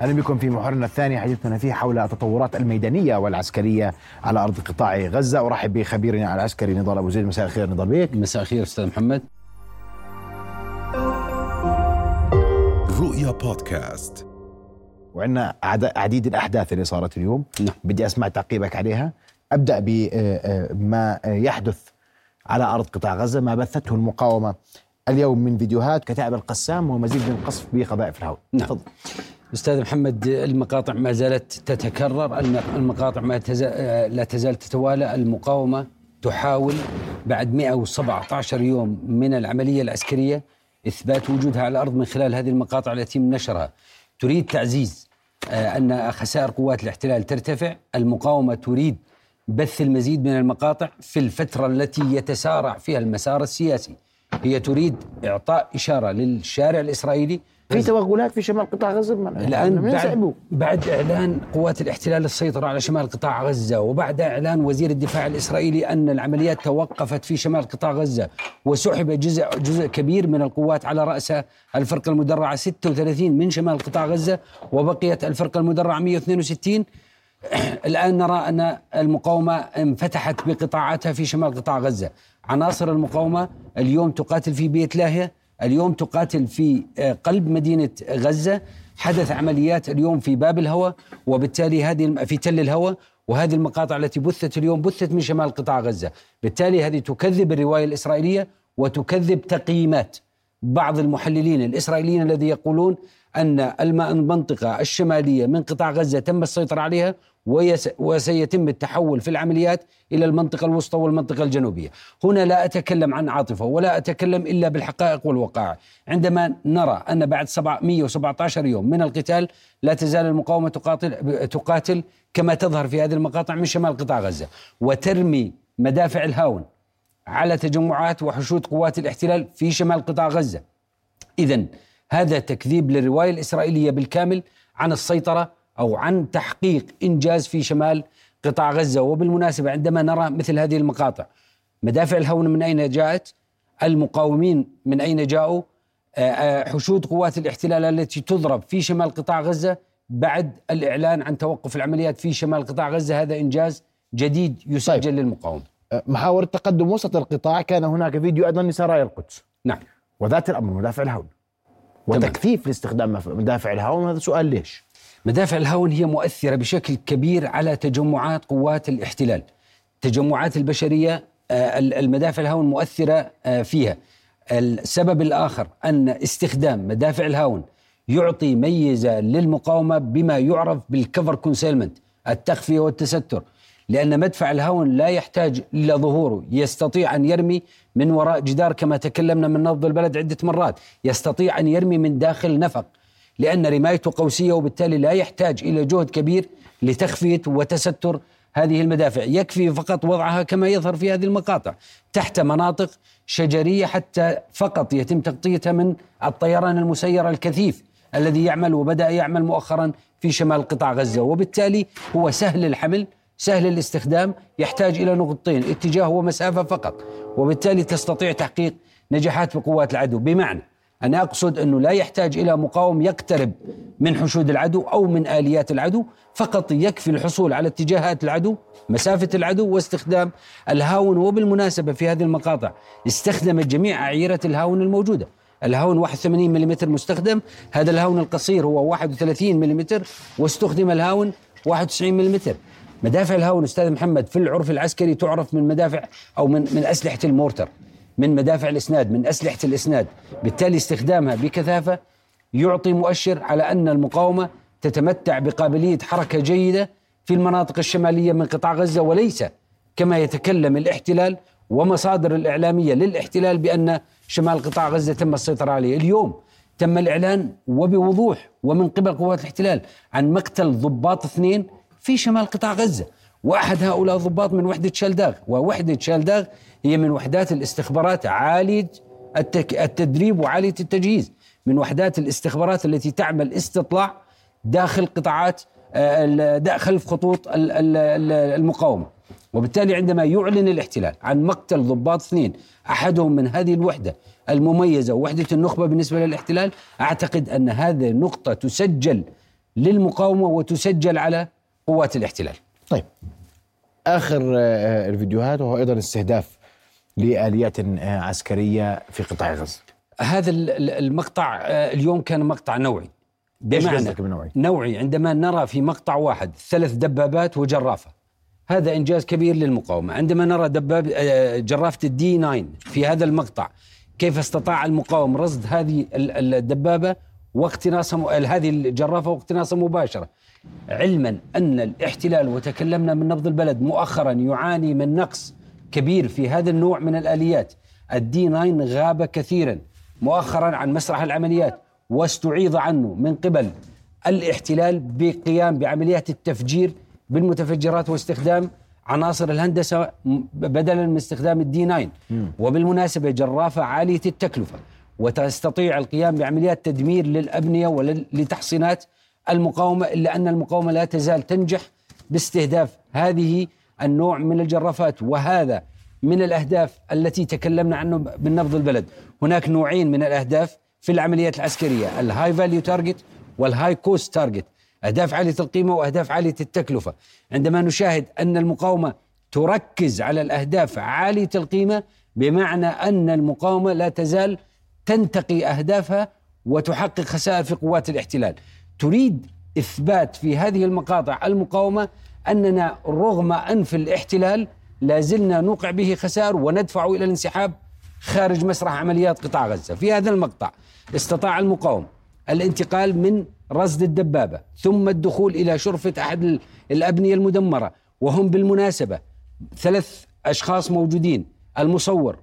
أهلا بكم في محورنا الثاني حديثنا فيه حول التطورات الميدانية والعسكرية على أرض قطاع غزة. أرحب بخبيرنا العسكري نضال أبو زيد. مساء الخير نضال بيك. مساء الخير أستاذ محمد. رؤيا بودكاست. وعندنا عديد الأحداث اللي صارت اليوم. نعم. بدي أسمع تعقيبك عليها. أبدأ بما يحدث على أرض قطاع غزة ما بثته المقاومة اليوم من فيديوهات كتائب القسام ومزيد من القصف بقذائف الهواء نعم. تفضل. أستاذ محمد المقاطع ما زالت تتكرر الم- المقاطع ما تزال لا تزال تتوالى المقاومة تحاول بعد 117 يوم من العملية العسكرية إثبات وجودها على الأرض من خلال هذه المقاطع التي نشرها. تريد تعزيز آه، أن خسائر قوات الاحتلال ترتفع المقاومة تريد بث المزيد من المقاطع في الفترة التي يتسارع فيها المسار السياسي. هي تريد إعطاء إشارة للشارع الإسرائيلي في توغلات في شمال قطاع غزة الآن من بعد؟ بعد إعلان قوات الاحتلال السيطرة على شمال قطاع غزة وبعد إعلان وزير الدفاع الإسرائيلي أن العمليات توقفت في شمال قطاع غزة وسحب جزء جزء كبير من القوات على رأس الفرقه المدرعة 36 من شمال قطاع غزة وبقيت الفرقه المدرعة 162 الآن نرى أن المقاومة انفتحت بقطاعاتها في شمال قطاع غزة عناصر المقاومة اليوم تقاتل في بيت لاهية اليوم تقاتل في آه، قلب مدينة غزة. حدث عمليات اليوم في باب الهوى وبالتالي هذه في تل الهوى وهذه المقاطع التي بثت اليوم بثت من شمال قطاع غزة. بالتالي هذه تكذب الرواية الإسرائيلية وتكذب تقييمات بعض المحللين الإسرائيليين الذي يقولون أن الم- المنطقة الشمالية من قطاع غزة تم السيطرة عليها وسيتم التحول في العمليات إلى المنطقة الوسطى والمنطقة الجنوبية. هنا لا أتكلم عن عاطفة ولا أتكلم إلا بالحقائق والوقائع عندما نرى أن بعد 717 يوم من القتال لا تزال المقاومة تقاتل, تقاتل كما تظهر في هذه المقاطع من شمال قطاع غزة. وترمي مدافع الهاون على تجمعات وحشود قوات الاحتلال في شمال قطاع غزة. إذا هذا تكذيب للرواية الإسرائيلية بالكامل عن السيطرة أو عن تحقيق إنجاز في شمال قطاع غزة. وبالمناسبة عندما نرى مثل هذه المقاطع مدافع الهون من أين جاءت؟ المقاومين من أين جاءوا؟ آه، آه، حشود قوات الاحتلال التي تضرب في شمال قطاع غزة بعد الإعلان عن توقف العمليات في شمال قطاع غزة. هذا إنجاز جديد يسجل طيب. للمقاومة. محاور التقدم وسط القطاع كان هناك فيديو أيضا لسرايا القدس. نعم. وذات الأمر مدافع الهون. وتكثيف لاستخدام مدافع الهون. هذا سؤال ليش؟ مدافع الهون هي مؤثرة بشكل كبير على تجمعات قوات الاحتلال. تجمعات البشرية آه، المدافع الهون مؤثرة آه، فيها. السبب الآخر أن استخدام مدافع الهون يعطي ميزة للمقاومة بما يعرف بالكفر كونسيلمنت التخفية والتستر. لأن مدفع الهون لا يحتاج إلى ظهوره يستطيع أن يرمي من وراء جدار كما تكلمنا من نبض البلد عدة مرات. يستطيع أن يرمي من داخل نفق. لأن رمايته قوسية وبالتالي لا يحتاج إلى جهد كبير لتخفية وتستر هذه المدافع. يكفي فقط وضعها كما يظهر في هذه المقاطع. تحت مناطق شجرية حتى فقط يتم تغطيتها من الطيران المسير الكثيف الذي يعمل وبدأ يعمل مؤخرا في شمال قطاع غزة. وبالتالي هو سهل الحمل سهل الاستخدام يحتاج إلى نقطتين اتجاه ومسافة فقط. وبالتالي تستطيع تحقيق نجاحات بقوات العدو. بمعنى أنا أقصد أنه لا يحتاج إلى مقاوم يقترب من حشود العدو أو من آليات العدو فقط يكفي الحصول على اتجاهات العدو مسافة العدو واستخدام الهاون وبالمناسبة في هذه المقاطع استخدمت جميع أعيرة الهاون الموجودة. الهاون 81 ملم مستخدم هذا الهاون القصير هو 31 ملم واستخدم الهاون 91 ملم مدافع الهاون أستاذ محمد في العرف العسكري تعرف من مدافع أو من من أسلحة ال mortar. من مدافع الإسناد من أسلحة الإسناد. بالتالي استخدامها بكثافة يعطي مؤشر على أن المقاومة تتمتع بقابلية حركة جيدة في المناطق الشمالية من قطاع غزة وليس كما يتكلم الاحتلال ومصادر الإعلامية للاحتلال بأن شمال قطاع غزة تم السيطرة عليه. اليوم تم الإعلان وبوضوح ومن قبل قوات الاحتلال عن مقتل ضباط اثنين في شمال قطاع غزة. واحد هؤلاء الضباط من وحدة شلداغ ووحدة شلداغ هي من وحدات الاستخبارات عاليه. التدريب وعالية التجهيز من وحدات الاستخبارات التي تعمل استطلاع داخل قطاعات آه، خلف خطوط ال- ال- ال- المقاومة وبالتالي عندما يعلن الاحتلال عن مقتل ضباط اثنين أحدهم من هذه الوحدة المميزة ووحدة النخبة بالنسبة للاحتلال أعتقد أن هذه نقطه تسجل للمقاومة وتسجل على قوات الاحتلال طيب آخر آه، آه، الفيديوهات وهو أيضا استهداف لآليات آه، عسكرية في قطاع غزة. هذا ال- ال- المقطع اليوم كان مقطع نوعي. بمعنى بنوعي؟ نوعي؟ عندما نرى في مقطع واحد ثلاث دبابات وجرافة هذا إنجاز كبير للمقاومة. عندما نرى دباب جرافة الدي 9 في هذا المقطع كيف استطاع المقاوم رصد هذه ال- ال- الدبابة؟ واقتناصها هذه الجرافة واقتناصها مباشرة. علما أن الاحتلال وتكلمنا من نبض البلد مؤخرا يعاني من نقص كبير في هذا النوع من الآليات. الدي 9 غاب كثيرا مؤخرا عن مسرح العمليات واستعيض عنه من قبل. الاحتلال بقيام بعمليات التفجير بالمتفجرات واستخدام عناصر الهندسة بدلا من استخدام الدي 9 وبالمناسبة جرافه عالية التكلفة. وتستطيع القيام بعمليات تدمير للأبنية ولتحصينات المقاومة إلا أن المقاومة لا تزال تنجح باستهداف هذه النوع من الجرافات وهذا من الأهداف التي تكلمنا عنه بالنبض البلد. هناك نوعين من الأهداف في العمليات العسكرية ال high value target وال high cost target أهداف عالية القيمة وأهداف عالية التكلفة. عندما نشاهد أن المقاومة تركز على الأهداف عالية القيمة بمعنى أن المقاومة لا تزال تنتقي أهدافها وتحقق خسائر في قوات الاحتلال. تريد إثبات في هذه المقاطع المقاومة أننا رغم أنف الاحتلال لا زلنا نوقع به خسائر وندفع إلى الانسحاب خارج مسرح عمليات قطاع غزة. في هذا المقطع استطاع المقاوم الانتقال من رصد الدبابة ثم الدخول إلى شرفة أحد ال- الأبنية المدمرة وهم بالمناسبة ثلاث أشخاص موجودين المصور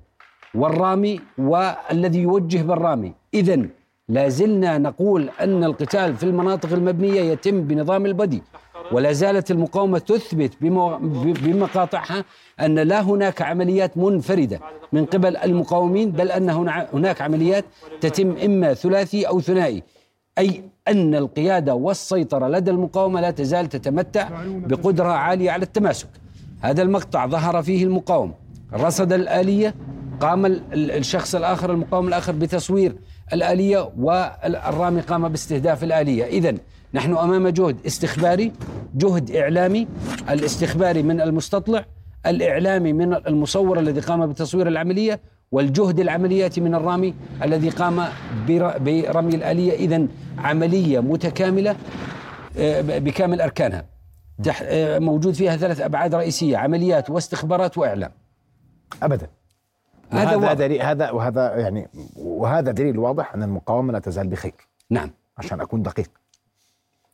والرامي والذي يوجه بالرامي. اذا لا زلنا نقول أن القتال في المناطق المبنية يتم بنظام البدي ولا زالت المقاومة تثبت بمقاطعها أن لا هناك عمليات منفردة من قبل المقاومين بل هنا- هناك عمليات تتم إما ثلاثي أو ثنائي. أي أن القيادة والسيطرة لدى المقاومة لا تزال تتمتع بقدرة عالية على التماسك. هذا المقطع ظهر فيه المقاوم. رصد الآلية قام ال- ال- الشخص الآخر المقاوم الآخر بتصوير الآلية والرامي قام باستهداف الآلية. إذا نحن أمام جهد استخباري جهد إعلامي الاستخباري من المستطلع الإعلامي من المصور الذي قام بتصوير العملية والجهد العملياتي من الرامي الذي قام بر- برمي الآلية. إذا عملية متكاملة آه، بكامل أركانها. آه، موجود فيها ثلاث أبعاد رئيسية عمليات واستخبارات وإعلام. ابدا. هذا هذا. دليل هذا وهذا يعني وهذا دليل واضح أن المقاومة لا تزال بخير. نعم. عشان أكون دقيق.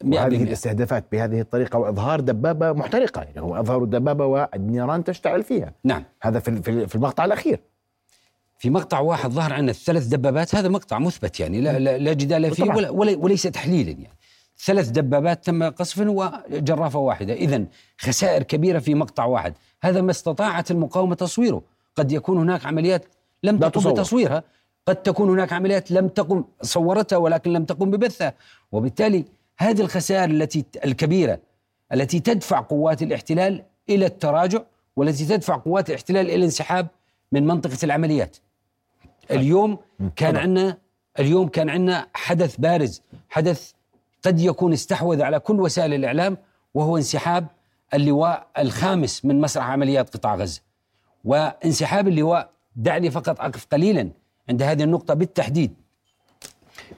وهذه. الاستهدافات بهذه الطريقة وإظهار دبابة محترقة يعني هو اظهروا الدبابه والنيران تشتعل فيها. نعم. هذا في في المقطع الأخير. في مقطع واحد ظهر عنا الثلاث دبابات هذا مقطع مثبت يعني لا, لا, لا جدال فيه. ولا, ولا وليس تحليلا يعني. ثلاث دبابات تم قصفا وجرافة واحدة. إذا خسائر كبيرة في مقطع واحد. هذا ما استطاعت المقاومة تصويره. قد يكون هناك عمليات لم تقم تصور. بتصويرها. قد تكون هناك عمليات لم تقم صورتها ولكن لم تقم ببثها. وبالتالي هذه الخسائر التي الكبيرة التي تدفع قوات الاحتلال إلى التراجع والتي تدفع قوات الاحتلال إلى الانسحاب من منطقة العمليات. اليوم كان. عندنا اليوم كان عندنا حدث بارز. حدث قد يكون استحوذ على كل وسائل الإعلام وهو انسحاب اللواء الخامس من مسرح عمليات قطاع غزة. وانسحاب اللواء دعني فقط أقف قليلا عند هذه النقطة بالتحديد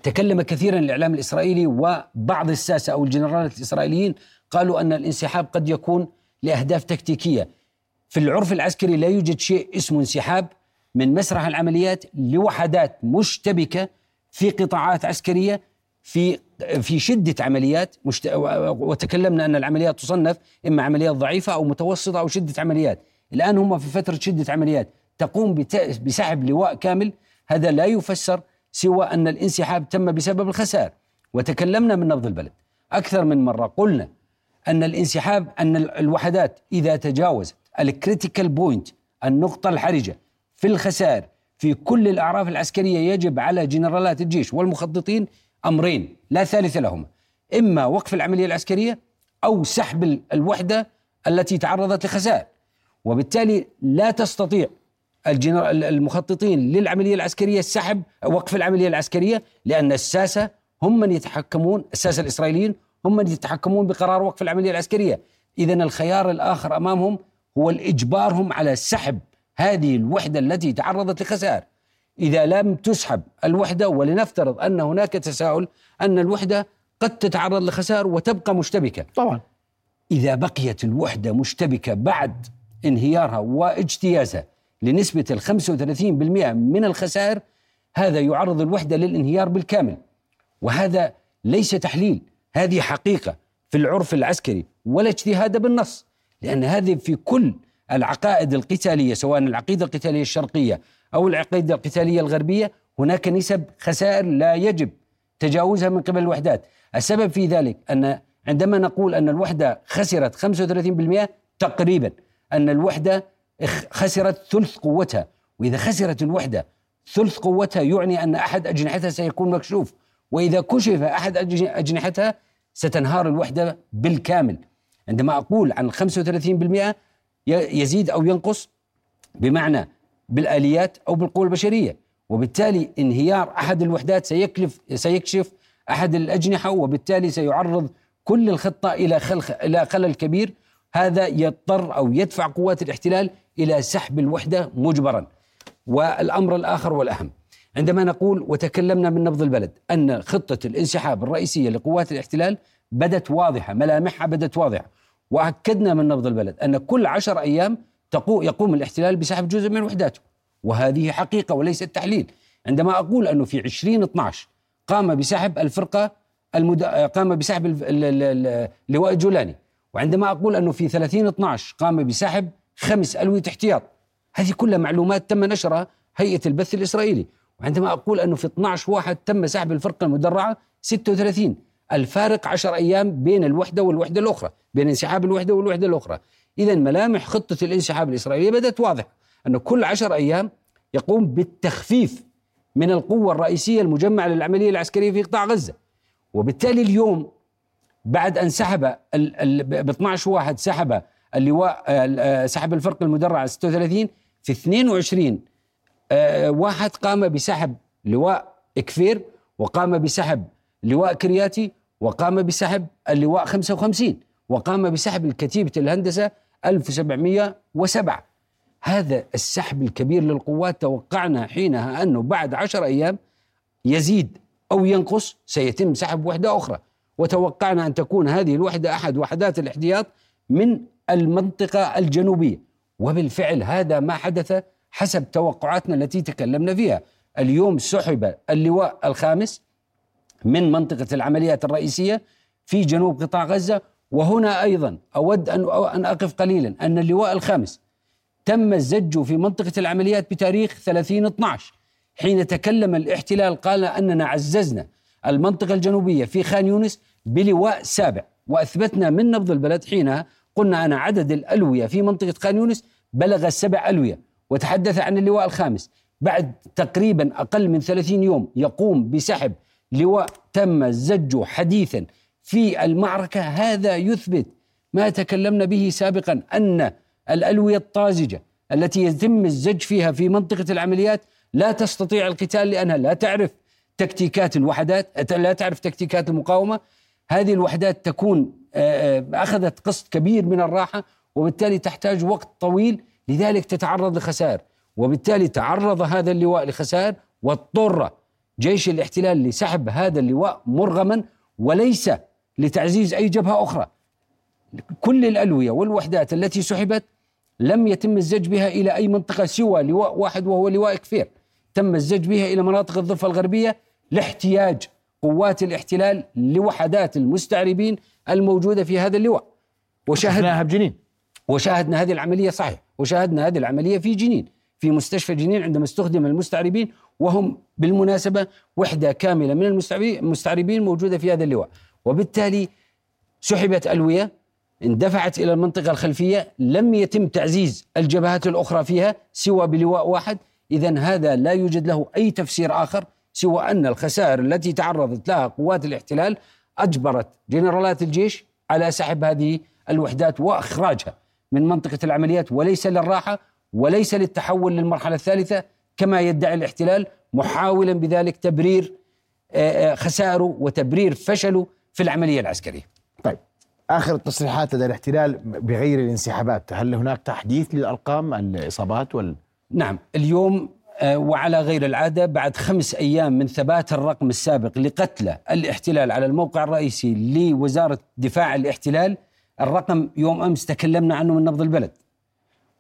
تكلم كثيرا الإعلام الإسرائيلي وبعض الساسة أو الجنرالات الإسرائيليين قالوا أن الانسحاب قد يكون لأهداف تكتيكية. في العرف العسكري لا يوجد شيء اسمه انسحاب من مسرح العمليات لوحدات مشتبكة في قطاعات عسكرية في في شدة عمليات. وتكلمنا أن العمليات تصنف إما عمليات ضعيفة أو متوسطة أو شدة عمليات. الآن هم في فترة شدة عمليات. تقوم. بسحب لواء كامل. هذا لا يفسر سوى أن الانسحاب تم بسبب الخسائر. وتكلمنا من نبض البلد. أكثر من مرة قلنا أن الانسحاب أن ال- الوحدات إذا تجاوزت ال critical point النقطة الحرجة في الخسائر في كل الأعراف العسكرية يجب على جنرالات الجيش والمخططين أمرين. لا ثالث لهما. إما وقف العملية العسكرية أو سحب ال- الوحدة التي تعرضت لخسائر. وبالتالي لا تستطيع الجنرال المخططين للعملية العسكرية السحب وقف العملية العسكرية لأن الساسة هم من يتحكمون الساسة الإسرائيليين هم من يتحكمون بقرار وقف العملية العسكرية. إذا الخيار الآخر أمامهم هو الإجبارهم على سحب هذه الوحدة التي تعرضت لخسائر. إذا لم تسحب الوحدة ولنفترض أن هناك تساؤل أن الوحدة قد تتعرض لخسائر وتبقى مشتبكة. طبعا. إذا بقيت الوحدة مشتبكة بعد انهيارها واجتيازها لنسبة ال 35% من الخسائر هذا يعرض الوحدة للانهيار بالكامل. وهذا ليس تحليل هذه حقيقة في العرف العسكري ولا اجتهاد بالنص لأن هذه في كل العقائد القتالية سواء العقيدة القتالية الشرقية أو العقيدة القتالية الغربية هناك نسب خسائر لا يجب تجاوزها من قبل الوحدات. السبب في ذلك أن عندما نقول أن الوحدة خسرت 35% تقريبا أن الوحدة خسرت ثلث قوتها. وإذا خسرت الوحدة ثلث قوتها يعني أن أحد أجنحتها سيكون مكشوف. وإذا كشف أحد أجنحتها ستنهار الوحدة بالكامل. عندما أقول عن 35% يزيد أو ينقص بمعنى بالآليات أو بالقوة البشرية. وبالتالي انهيار أحد الوحدات سيكلف سيكشف أحد الأجنحة. وبالتالي سيعرض كل الخطة إلى خلل كبير. هذا يضطر أو يدفع قوات الاحتلال إلى سحب الوحدة مجبرا. والأمر الآخر والأهم عندما نقول وتكلمنا من نبض البلد أن خطة الانسحاب الرئيسية لقوات الاحتلال بدت واضحة ملامحها بدت واضحة. وأكدنا من نبض البلد أن كل عشر أيام يقوم الاحتلال بسحب جزء من وحداته. وهذه حقيقة وليست تحليل. عندما أقول أنه في 2012 قام بسحب الفرقة المد... قام بسحب اللواء الجولاني وعندما أقول أنه في 30 12 قام بسحب خمس ألوية احتياط. هذه كلها معلومات تم نشرها هيئة البث الإسرائيلي. وعندما أقول أنه في 12 واحد تم سحب الفرقة المدرعة 36 الفارق 10 أيام بين الوحدة والوحدة الأخرى بين انسحاب الوحدة والوحدة الأخرى. إذا ملامح خطة الانسحاب الإسرائيلية بدأت واضحة أنه كل 10 أيام يقوم بالتخفيف من القوة الرئيسية المجمعة للعملية العسكرية في قطاع غزة. وبالتالي اليوم بعد أن سحب ب 12 واحد سحب اللواء سحب الفرق المدرعة 36 في 22 آه، واحد قام بسحب لواء كفير وقام بسحب لواء كرياتي وقام بسحب اللواء 55 وقام بسحب الكتيبة الهندسة 1707 هذا السحب الكبير للقوات توقعنا حينها أنه بعد عشر أيام يزيد أو ينقص سيتم سحب وحدة أخرى. وتوقعنا أن تكون هذه الوحدة أحد وحدات الاحتياط من المنطقة الجنوبية. وبالفعل هذا ما حدث حسب توقعاتنا التي تكلمنا فيها. اليوم سحب اللواء الخامس من منطقة العمليات الرئيسية في جنوب قطاع غزة. وهنا أيضا أود أن أقف قليلا. أن اللواء الخامس تم الزج في منطقة العمليات بتاريخ 30 12 حين تكلم الاحتلال قال أننا عززنا المنطقة الجنوبية في خان يونس بلواء سابع. وأثبتنا من نبض البلد حينها قلنا أن عدد الألوية في منطقة خان يونس بلغ السبع ألوية. وتحدث عن اللواء الخامس. بعد تقريبا أقل من 30 يوم يقوم بسحب لواء تم زجه حديثا في المعركة. هذا يثبت ما تكلمنا به سابقا أن الألوية الطازجة التي يتم الزج فيها في منطقة العمليات لا تستطيع القتال لأنها لا تعرف تكتيكات الوحدات لا تعرف تكتيكات المقاومة. هذه الوحدات تكون آه، آه، أخذت قسط كبير من الراحة وبالتالي تحتاج وقت طويل لذلك تتعرض لخسائر. وبالتالي تعرض هذا اللواء لخسائر واضطر جيش الاحتلال لسحب هذا اللواء مرغما وليس لتعزيز أي جبهة أخرى. كل الألوية والوحدات التي سحبت لم يتم الزج بها إلى أي منطقة سوى لواء واحد وهو لواء كفير. تم الزج بها إلى مناطق الضفة الغربية لاحتياج قوات الاحتلال لوحدات المستعربين الموجودة في هذا اللواء. وشاهدناها بجنين. وشاهدنا هذه العملية صحيح. وشاهدنا هذه العملية في جنين في مستشفى جنين عندما استخدم المستعربين وهم بالمناسبة وحدة كاملة من المستعربين موجودة في هذا اللواء. وبالتالي سحبت ألوية اندفعت إلى المنطقة الخلفية لم يتم تعزيز الجبهات الأخرى فيها سوى بلواء واحد. إذا هذا لا يوجد له أي تفسير آخر سوى أن الخسائر التي تعرضت لها قوات الاحتلال أجبرت جنرالات الجيش على سحب هذه الوحدات وإخراجها من منطقة العمليات وليس للراحة وليس للتحول للمرحلة الثالثة كما يدعي الاحتلال محاولا بذلك تبرير آه، آه، خسائره وتبرير فشله في العملية العسكرية. طيب آخر التصريحات لدى الاحتلال بغير الانسحابات هل هناك تحديث للأرقام الإصابات وال نعم اليوم وعلى غير العادة بعد خمس أيام من ثبات الرقم السابق لقتلى الاحتلال على الموقع الرئيسي لوزارة دفاع الاحتلال الرقم يوم أمس تكلمنا عنه من نبض البلد.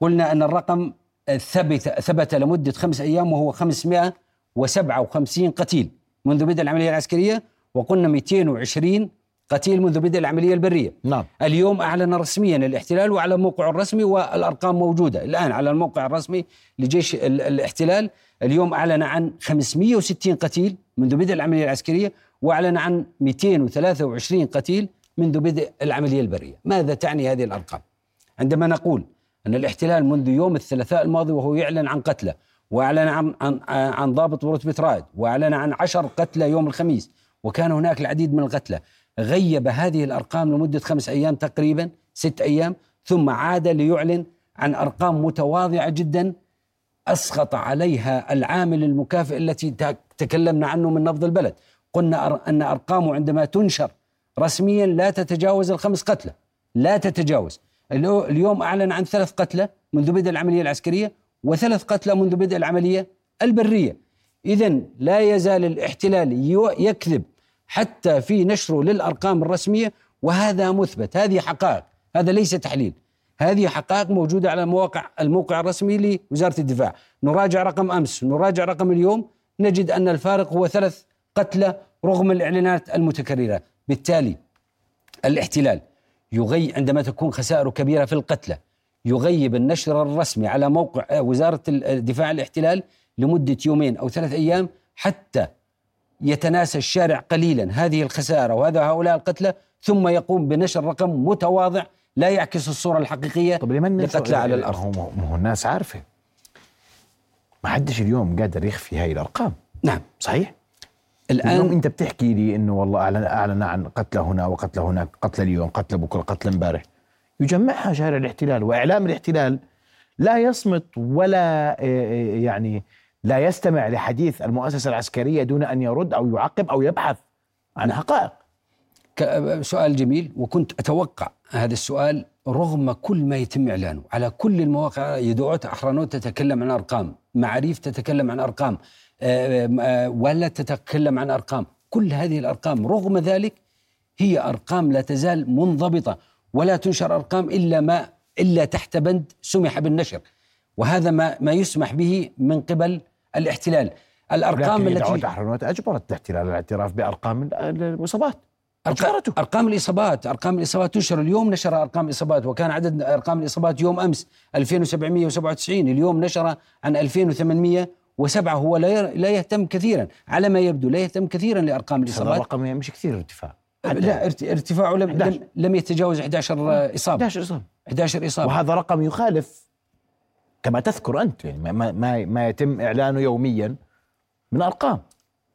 قلنا أن الرقم ثبت, ثبت لمدة خمس أيام وهو 557 قتيل منذ بدء العملية العسكرية وقلنا 220 قتيل منذ بدء العملية البرية. نعم. اليوم أعلن رسميا الاحتلال وعلى موقعه الرسمي والأرقام موجودة. الآن على الموقع الرسمي لجيش الاحتلال. اليوم أعلن عن 560 قتيل منذ بدء العملية العسكرية وأعلن عن 223 قتيل منذ بدء العملية البرية. ماذا تعني هذه الأرقام؟ عندما نقول أن الاحتلال منذ يوم الثلاثاء الماضي وهو يعلن عن قتلى وأعلن عن, عن, عن ضابط برتبة رائد وأعلن عن عشر قتلى يوم الخميس وكان هناك العديد من القتلى غيب هذه الأرقام لمدة خمس أيام تقريبا ست أيام ثم عاد ليعلن عن أرقام متواضعة جدا. أسقط عليها العامل المكافئ التي تكلمنا عنه من نبض البلد. قلنا أن أرقامه عندما تنشر رسميا لا تتجاوز الخمس قتلى. لا تتجاوز. اليوم أعلن عن ثلاث قتلى منذ بدء العملية العسكرية وثلاث قتلى منذ بدء العملية البرية. إذا لا يزال الاحتلال يكذب حتى في نشره للأرقام الرسمية وهذا مثبت هذه حقائق هذا ليس تحليل. هذه حقائق موجودة على مواقع الموقع الرسمي لوزارة الدفاع. نراجع رقم أمس نراجع رقم اليوم نجد أن الفارق هو ثلاث قتلى رغم الإعلانات المتكررة. بالتالي الاحتلال يغي عندما تكون خسائره كبيرة في القتلى يغيب النشر الرسمي على موقع وزارة الدفاع الاحتلال لمدة يومين أو ثلاث أيام حتى يتناسى الشارع قليلا. هذه الخسارة وهذا هؤلاء القتلى ثم يقوم بنشر رقم متواضع لا يعكس الصورة الحقيقية طب لمن على الأرض. ما هو الناس عارفة. ما حدش اليوم قادر يخفي هاي الأرقام. نعم. صحيح؟ الآن اليوم أنت بتحكي لي أنه والله أعلن, أعلن عن قتلى هنا وقتلى هناك قتلى اليوم قتلى بكرة قتلى امبارح. يجمعها شارع الاحتلال وإعلام الاحتلال لا يصمت ولا آه، آه، يعني لا يستمع لحديث المؤسسة العسكرية دون أن يرد أو يعقب أو يبحث عن حقائق. سؤال جميل وكنت أتوقع هذا السؤال رغم كل ما يتم إعلانه. على كل المواقع يدعوت أحرانوت تتكلم عن أرقام معاريف تتكلم عن أرقام آه، آه، ولا تتكلم عن أرقام. كل هذه الأرقام رغم ذلك هي أرقام لا تزال منضبطة ولا تنشر أرقام إلا ما إلا تحت بند سمح بالنشر. وهذا ما ما يسمح به من قبل الاحتلال. الأرقام التي احرنوت أجبرت الاحتلال على الاعتراف بأرقام الاصابات أجبرته. أرقام الإصابات. أرقام الإصابات تنشر اليوم نشر أرقام الإصابات وكان عدد أرقام الإصابات يوم أمس 2797 اليوم نشر عن 2807 هو لا لا يهتم كثيرا على ما يبدو لا يهتم كثيرا لأرقام الإصابات. الرقم مش كثير ارتفاع. لا ارتفاعه لم, لم يتجاوز 11 إصابة. 11 إصابة. 11 إصابة. وهذا رقم يخالف كما تذكر أنت يعني ما ما, ما يتم إعلانه يوميا من أرقام.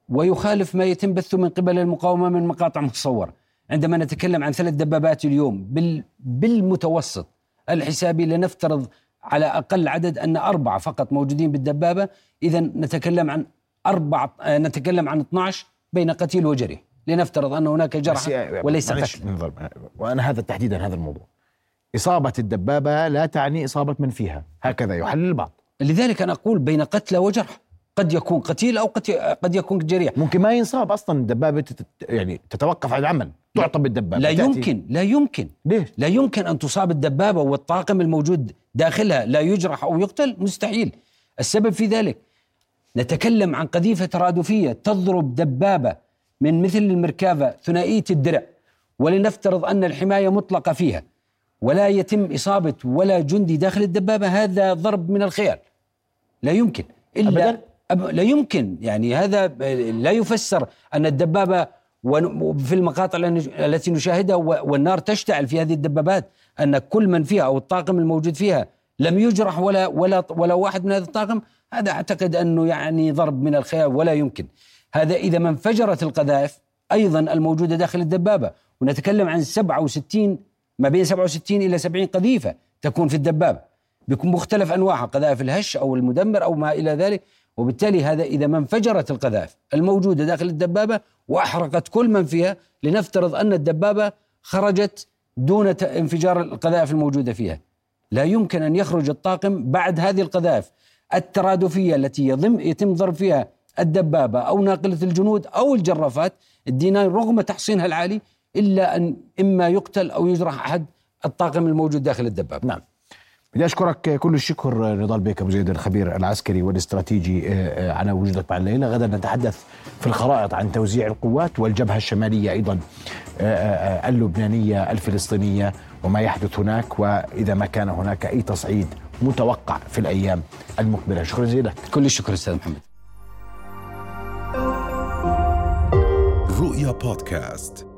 ويخالف ما يتم بثه من قبل المقاومة من مقاطع مصوره عندما نتكلم عن ثلاث دبابات اليوم بال بالمتوسط الحسابي لنفترض على أقل عدد أن أربعة فقط موجودين بالدبابة اذا نتكلم عن أربع نتكلم عن 12 بين قتيل وجريح لنفترض أن هناك جرح وليس قتل وأنا هذا تحديدا هذا الموضوع. إصابة الدبابة لا تعني إصابة من فيها. هكذا يحلل البعض. لذلك أنا أقول بين قتلى وجرح. قد يكون قتيل أو قد يكون جريح. ممكن ما ينصاب أصلا الدبابة يعني تتوقف عن العمل تعطى بالدبابة لا يمكن لا يمكن. ليش؟ لا يمكن أن تصاب الدبابة والطاقم الموجود داخلها. لا يجرح أو يقتل مستحيل. السبب في ذلك نتكلم عن قذيفة ترادفية تضرب دبابة من مثل المركافة ثنائية الدرع ولنفترض أن الحماية مطلقة فيها. ولا يتم إصابة ولا جندي داخل الدبابة هذا ضرب من الخيال. لا يمكن. إلا أبداً؟ أب لا يمكن. يعني هذا لا يفسر أن الدبابة في المقاطع التي نشاهدها والنار تشتعل في هذه الدبابات أن كل من فيها أو الطاقم الموجود فيها لم يجرح ولا ولا ولا واحد من هذا الطاقم هذا أعتقد أنه يعني ضرب من الخيال ولا يمكن. هذا إذا ما انفجرت القذائف أيضا الموجودة داخل الدبابة. ونتكلم عن 67 ما بين 67 إلى 70 قذيفة تكون في الدبابة بكون مختلف أنواعها قذائف الهش أو المدمر أو ما إلى ذلك وبالتالي هذا إذا ما انفجرت القذائف الموجودة داخل الدبابة وأحرقت كل من فيها لنفترض أن الدبابة خرجت دون انفجار القذائف الموجودة فيها. لا يمكن أن يخرج الطاقم بعد هذه القذائف الترادفية التي يضم يتم ضرب فيها الدبابة أو ناقلة الجنود أو الجرافات. الدينار رغم تحصينها العالي إلا أن إما يقتل أو يجرح أحد الطاقم الموجود داخل الدبابة. نعم. بدي أشكرك كل الشكر نضال بيك أبو زيد الخبير العسكري والاستراتيجي آه، آه، على وجودك معنا الليلة غدا نتحدث في الخرائط عن توزيع القوات والجبهة الشمالية أيضا آه، اللبنانية الفلسطينية وما يحدث هناك. وإذا ما كان هناك أي تصعيد متوقع في الأيام المقبلة. شكرا جزيلا. كل الشكر أستاذ محمد. رؤيا بودكاست.